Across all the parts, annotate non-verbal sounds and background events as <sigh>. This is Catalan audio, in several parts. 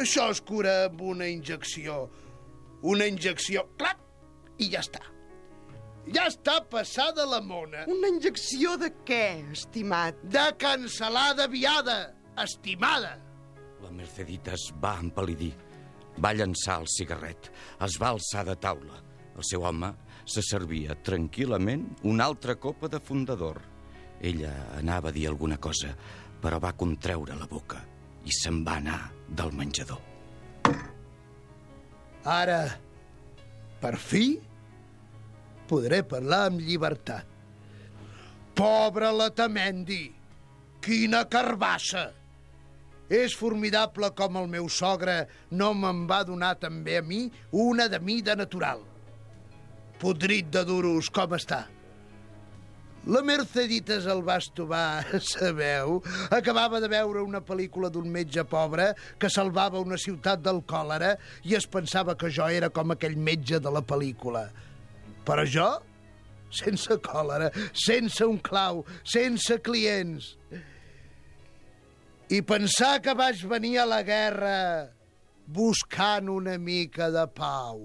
això es cura amb una injecció. Una injecció, clac, i ja està. Ja està passada la mona. Una injecció de què, estimat? De cancel·lada viada, estimada. La Mercedita es va empal·lidir. Va llançar el cigarret. Es va alçar de taula. El seu home se servia tranquil·lament una altra copa de fundador. Ella anava a dir alguna cosa, però va contreure la boca i se'n va anar del menjador. Ara, per fi, podré parlar amb llibertat. Pobre la Tamendi! Quina carbassa! És formidable com el meu sogre no me'n va donar també a mi una de mida natural. Podrit de duros, com està? La Merceditas el va estovar, <laughs> sabeu? Acabava de veure una pel·lícula d'un metge pobre que salvava una ciutat del còlera i es pensava que jo era com aquell metge de la pel·lícula. Però jo, sense còlera, sense un clau, sense clients. I pensar que vaig venir a la guerra buscant una mica de pau.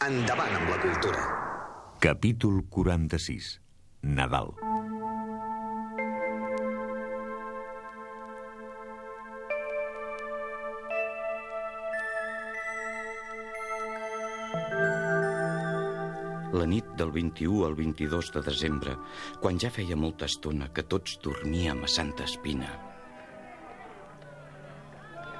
Endavant amb la cultura. Capítol 46. Nadal. La nit del 21 al 22 de desembre, quan ja feia molta estona que tots dormíem a Santa Espina,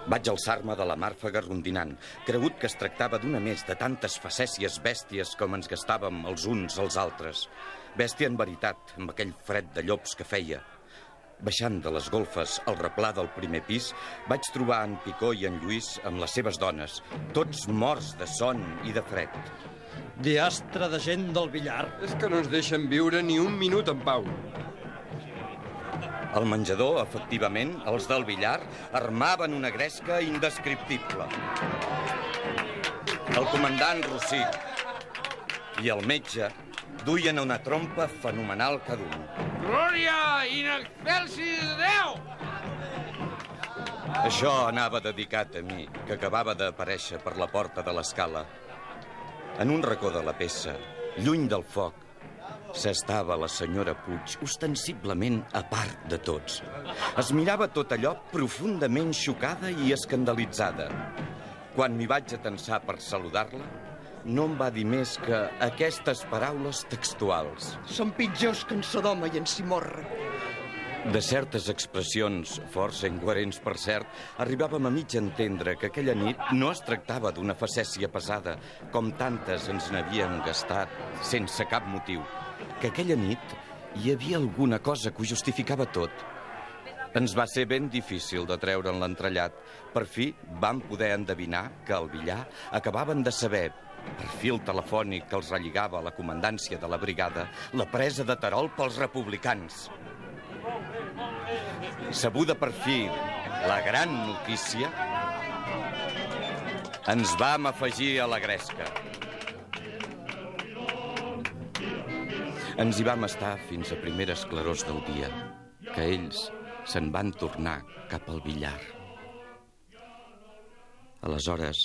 vaig alçar-me de la màrfaga rondinant, cregut que es tractava d'una més de tantes facècies bèsties com ens gastàvem els uns als altres. Bèstia en veritat, amb aquell fred de llops que feia. Baixant de les golfes al replà del primer pis, vaig trobar en Picó i en Lluís amb les seves dones, tots morts de son i de fred. Diastre de gent del billar. És que no ens deixen viure ni un minut en pau. Al menjador, efectivament, els del billar armaven una gresca indescriptible. El comandant Rossí i el metge duien una trompa fenomenal cada un. Glòria in excelsis Déu! Això anava dedicat a mi, que acabava d'aparèixer per la porta de l'escala. En un racó de la peça, lluny del foc, s'estava la senyora Puig ostensiblement a part de tots. Es mirava tot allò profundament xocada i escandalitzada. Quan m'hi vaig atensar per saludar-la, no em va dir més que aquestes paraules textuals. Són pitjors que en Sodoma i en Simorra. De certes expressions, força incoherents per cert, arribàvem a mig entendre que aquella nit no es tractava d'una facècia pesada, com tantes ens n'havien gastat sense cap motiu, que aquella nit hi havia alguna cosa que ho justificava tot. Ens va ser ben difícil de treure'n l'entrellat. Per fi vam poder endevinar que al billar acabaven de saber per fil telefònic que els relligava a la comandància de la brigada la presa de Terol pels republicans. Sabuda per fi la gran notícia, Ens vam afegir a la gresca. Ens hi vam estar fins a primeres clarors del dia, que ells se'n van tornar cap al billar. Aleshores,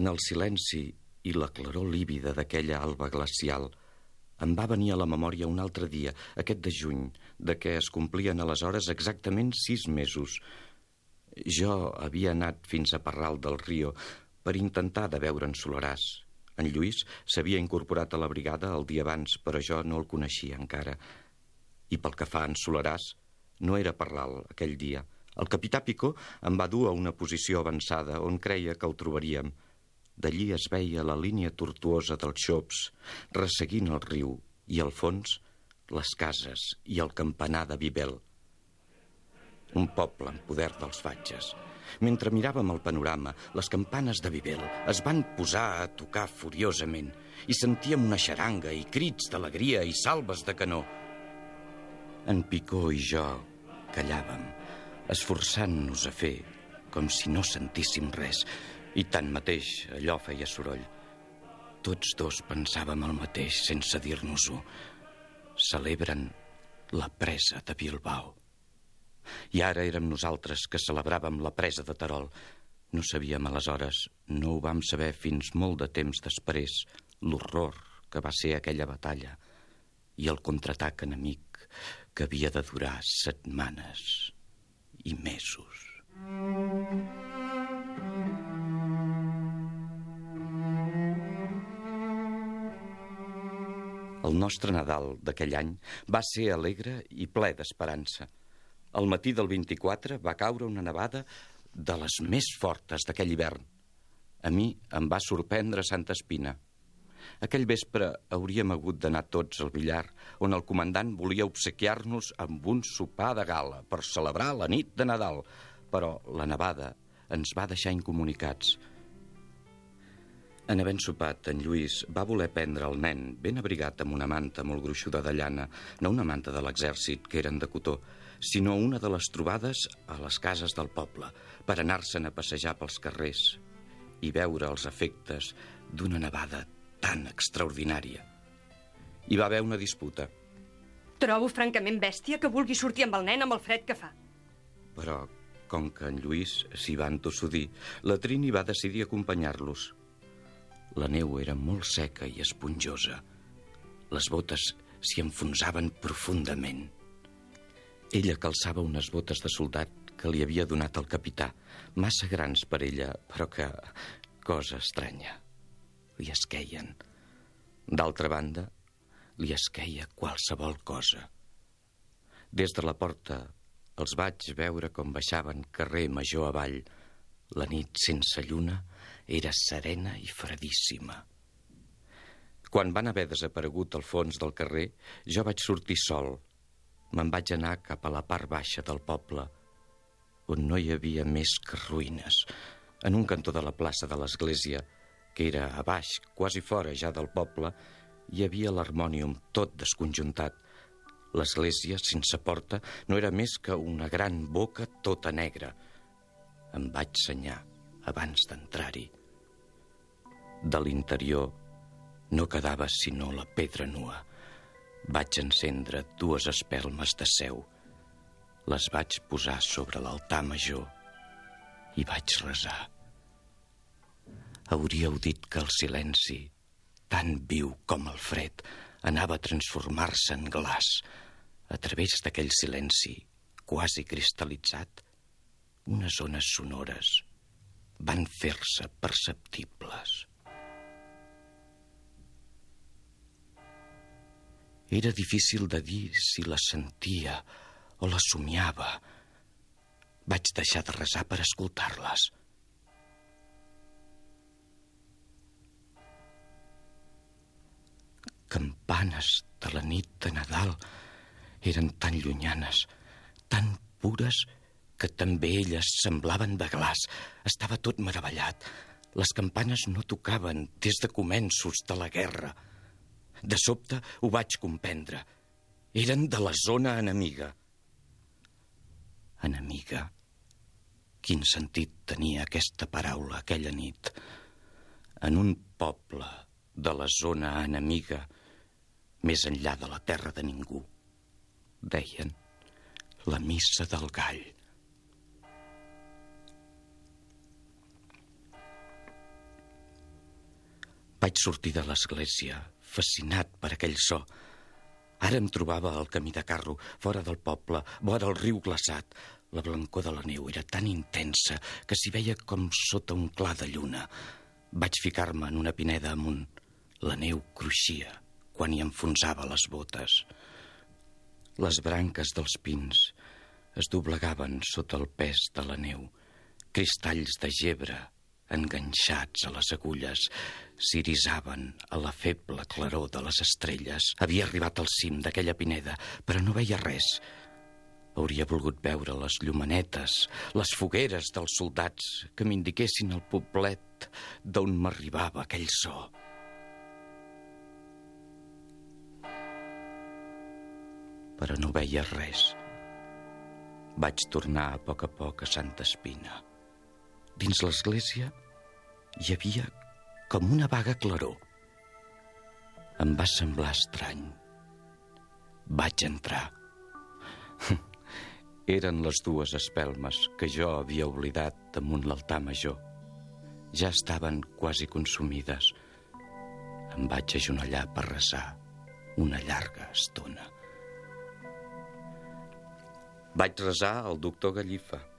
en el silenci i la claror lívida d'aquella alba glacial, em va venir a la memòria un altre dia, aquest de juny, de què es complien aleshores exactament sis mesos. Jo havia anat fins a Parral del Rio per intentar de veure en Solaràs. En Lluís s'havia incorporat a la brigada el dia abans, però jo no el coneixia encara. I pel que fa a en Solaràs, no era Parral aquell dia. El capità Picó em va dur a una posició avançada on creia que el trobaríem. D'allí es veia la línia tortuosa dels xops, resseguint el riu, i al fons les cases i el campanar de Vivel. Un poble en poder dels fatges. Mentre miràvem el panorama, les campanes de Vivel es van posar a tocar furiosament i sentíem una xaranga i crits d'alegria i salves de canó. En Picó i jo callàvem, esforçant-nos a fer com si no sentíssim res, i tanmateix allò feia soroll. Tots dos pensàvem el mateix sense dir-nos-ho. Celebren la presa de Bilbao. I ara érem nosaltres que celebràvem la presa de Terol. No sabíem aleshores, no ho vam saber fins molt de temps després, l'horror que va ser aquella batalla i el contraatac enemic que havia de durar setmanes i mesos. El nostre Nadal d'aquell any va ser alegre i ple d'esperança. Al matí del 24 va caure una nevada de les més fortes d'aquell hivern. A mi em va sorprendre Santa Espina. Aquell vespre hauríem hagut d'anar tots al billar, on el comandant volia obsequiar-nos amb un sopar de gala per celebrar la nit de Nadal, però la nevada ens va deixar incomunicats. En havent sopat, en Lluís va voler prendre el nen ben abrigat amb una manta molt gruixuda de llana, no una manta de l'exèrcit, que eren de cotó, sinó una de les trobades a les cases del poble, per anar-se'n a passejar pels carrers i veure els efectes d'una nevada tan extraordinària. Hi va haver una disputa. Trobo francament bèstia que vulgui sortir amb el nen amb el fred que fa. Però, com que en Lluís s'hi va entossudir, la Trini va decidir acompanyar-los. La neu era molt seca i esponjosa. Les botes s'hi enfonsaven profundament. Ella calçava unes botes de soldat que li havia donat el capità, massa grans per ella, però que, cosa estranya, li esqueien. D'altra banda, li esqueia qualsevol cosa. Des de la porta els vaig veure com baixaven carrer major avall. La nit sense lluna era serena i fredíssima. Quan van haver desaparegut al fons del carrer, jo vaig sortir sol. Me'n vaig anar cap a la part baixa del poble, on no hi havia més que ruïnes. En un cantó de la plaça de l'església, que era a baix, quasi fora ja del poble, hi havia l'harmònium tot desconjuntat. L'església, sense porta, no era més que una gran boca tota negra. Em vaig senyar abans d'entrar-hi. De l'interior no quedava sinó la pedra nua. Vaig encendre dues espelmes de seu. Les vaig posar sobre l'altar major i vaig resar. Hauríeu dit que el silenci, tan viu com el fred, anava a transformar-se en glaç. A través d'aquell silenci, quasi cristal·litzat, unes ones sonores van fer-se perceptibles. Era difícil de dir si la sentia o la somiava. Vaig deixar de resar per escoltar-les. Campanes de la nit de Nadal eren tan llunyanes, tan pures, que també elles semblaven de glaç. Estava tot meravellat. Les campanes no tocaven des de començos de la guerra. De sobte ho vaig comprendre. Eren de la zona enemiga. Enemiga? Quin sentit tenia aquesta paraula aquella nit en un poble de la zona enemiga més enllà de la terra de ningú. Deien la missa del gall. Vaig sortir de l'església, fascinat per aquell so. Ara em trobava al camí de carro, fora del poble, vora el riu glaçat. La blancor de la neu era tan intensa que s'hi veia com sota un clar de lluna. Vaig ficar-me en una pineda amunt. La neu cruixia quan hi enfonsava les botes. Les branques dels pins es doblegaven sota el pes de la neu. Cristalls de gebre, enganxats a les agulles, s'irisaven a la feble claror de les estrelles. Havia arribat al cim d'aquella pineda, però no veia res. Hauria volgut veure les llumanetes, les fogueres dels soldats que m'indiquessin el poblet d'on m'arribava aquell so. Però no veia res. Vaig tornar a poc a poc a Santa Espina. Dins l'església hi havia com una vaga claror. Em va semblar estrany. Vaig entrar. <laughs> Eren les dues espelmes que jo havia oblidat damunt l'altar major. Ja estaven quasi consumides. Em vaig ajonellar per resar una llarga estona. Vaig resar al doctor Gallifa.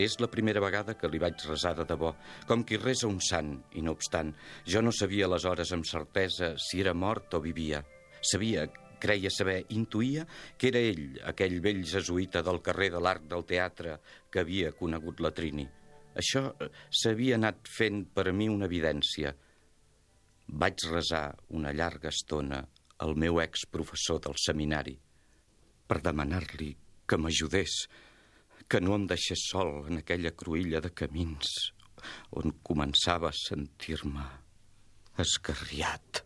És la primera vegada que li vaig resar de debò, com qui resa un sant, i no obstant, jo no sabia aleshores amb certesa si era mort o vivia. Sabia, creia saber, intuïa que era ell, aquell vell jesuïta del carrer de l'Arc del Teatre que havia conegut la Trini. Això eh, s'havia anat fent per a mi una evidència. Vaig resar una llarga estona al meu ex-professor del seminari per demanar-li que m'ajudés, que no em deixés sol en aquella cruïlla de camins on començava a sentir-me esgarriat.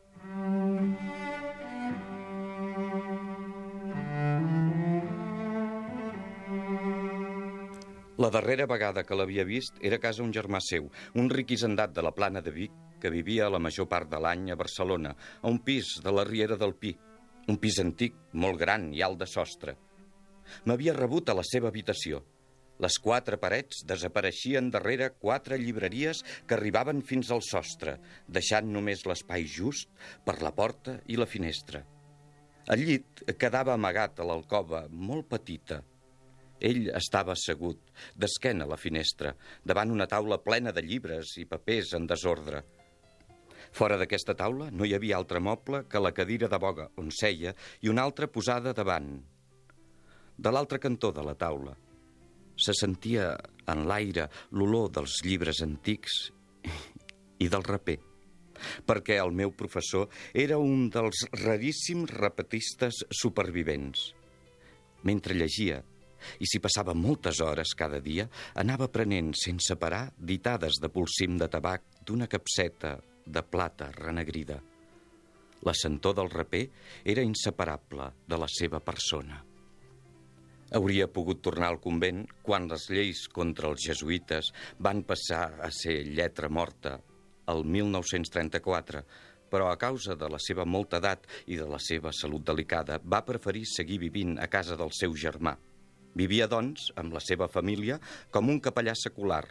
La darrera vegada que l'havia vist era a casa un germà seu, un ric hisendat de la plana de Vic, que vivia la major part de l'any a Barcelona, a un pis de la Riera del Pi, un pis antic, molt gran i alt de sostre. M'havia rebut a la seva habitació. Les quatre parets desapareixien darrere quatre llibreries que arribaven fins al sostre, deixant només l'espai just per la porta i la finestra. El llit quedava amagat a l'alcova, molt petita, ell estava assegut, d'esquena a la finestra, davant una taula plena de llibres i papers en desordre. Fora d'aquesta taula no hi havia altre moble que la cadira de boga on seia i una altra posada davant. De l'altre cantó de la taula se sentia en l'aire l'olor dels llibres antics i del raper, perquè el meu professor era un dels raríssims repetistes supervivents. Mentre llegia, i s'hi passava moltes hores cada dia, anava prenent sense parar ditades de polsim de tabac d'una capseta de plata renegrida. La sentor del raper era inseparable de la seva persona. Hauria pogut tornar al convent quan les lleis contra els jesuïtes van passar a ser lletra morta el 1934, però a causa de la seva molta edat i de la seva salut delicada va preferir seguir vivint a casa del seu germà, Vivia, doncs, amb la seva família com un capellà secular.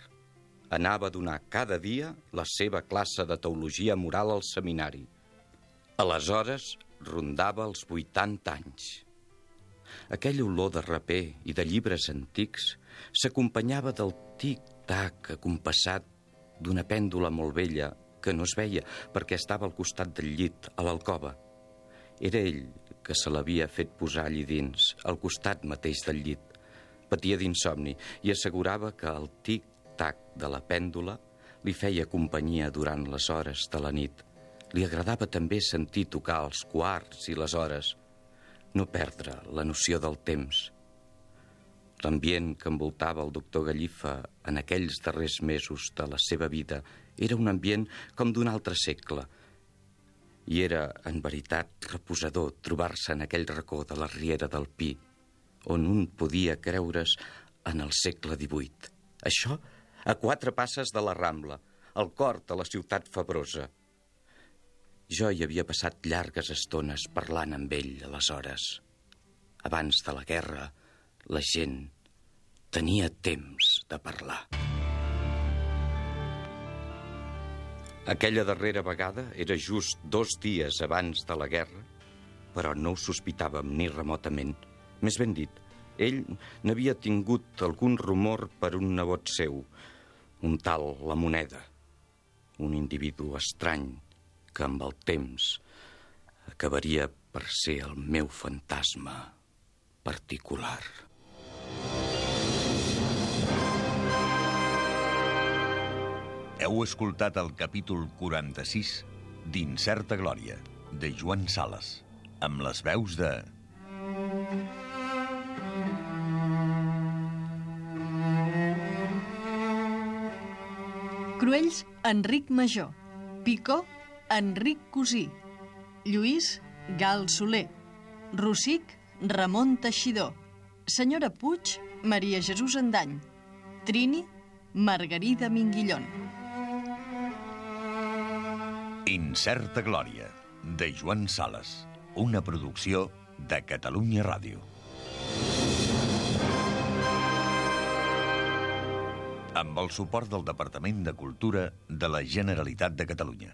Anava a donar cada dia la seva classe de teologia moral al seminari. Aleshores rondava els 80 anys. Aquell olor de raper i de llibres antics s'acompanyava del tic-tac acompassat d'una pèndula molt vella que no es veia perquè estava al costat del llit, a l'alcova. Era ell que se l'havia fet posar allí dins, al costat mateix del llit. Patia d'insomni i assegurava que el tic-tac de la pèndula li feia companyia durant les hores de la nit. Li agradava també sentir tocar els quarts i les hores, no perdre la noció del temps. L'ambient que envoltava el doctor Gallifa en aquells darrers mesos de la seva vida era un ambient com d'un altre segle, i era, en veritat, reposador trobar-se en aquell racó de la riera del Pi, on un podia creure's en el segle XVIII, Això a quatre passes de la Rambla, al cor de la ciutat febrosa. Jo hi havia passat llargues estones parlant amb ell aleshores. Abans de la guerra, la gent tenia temps de parlar. Aquella darrera vegada era just dos dies abans de la guerra, però no ho sospitàvem ni remotament. Més ben dit, ell n'havia tingut algun rumor per un nebot seu, un tal La Moneda, un individu estrany que amb el temps acabaria per ser el meu fantasma particular. Heu escoltat el capítol 46 d'Incerta Glòria, de Joan Sales, amb les veus de... Cruells, Enric Major. Picó, Enric Cosí. Lluís, Gal Soler. Rossic, Ramon Teixidor. Senyora Puig, Maria Jesús Andany. Trini, Margarida Minguillón. Incerta Glòria, de Joan Sales, una producció de Catalunya Ràdio. Amb el suport del Departament de Cultura de la Generalitat de Catalunya.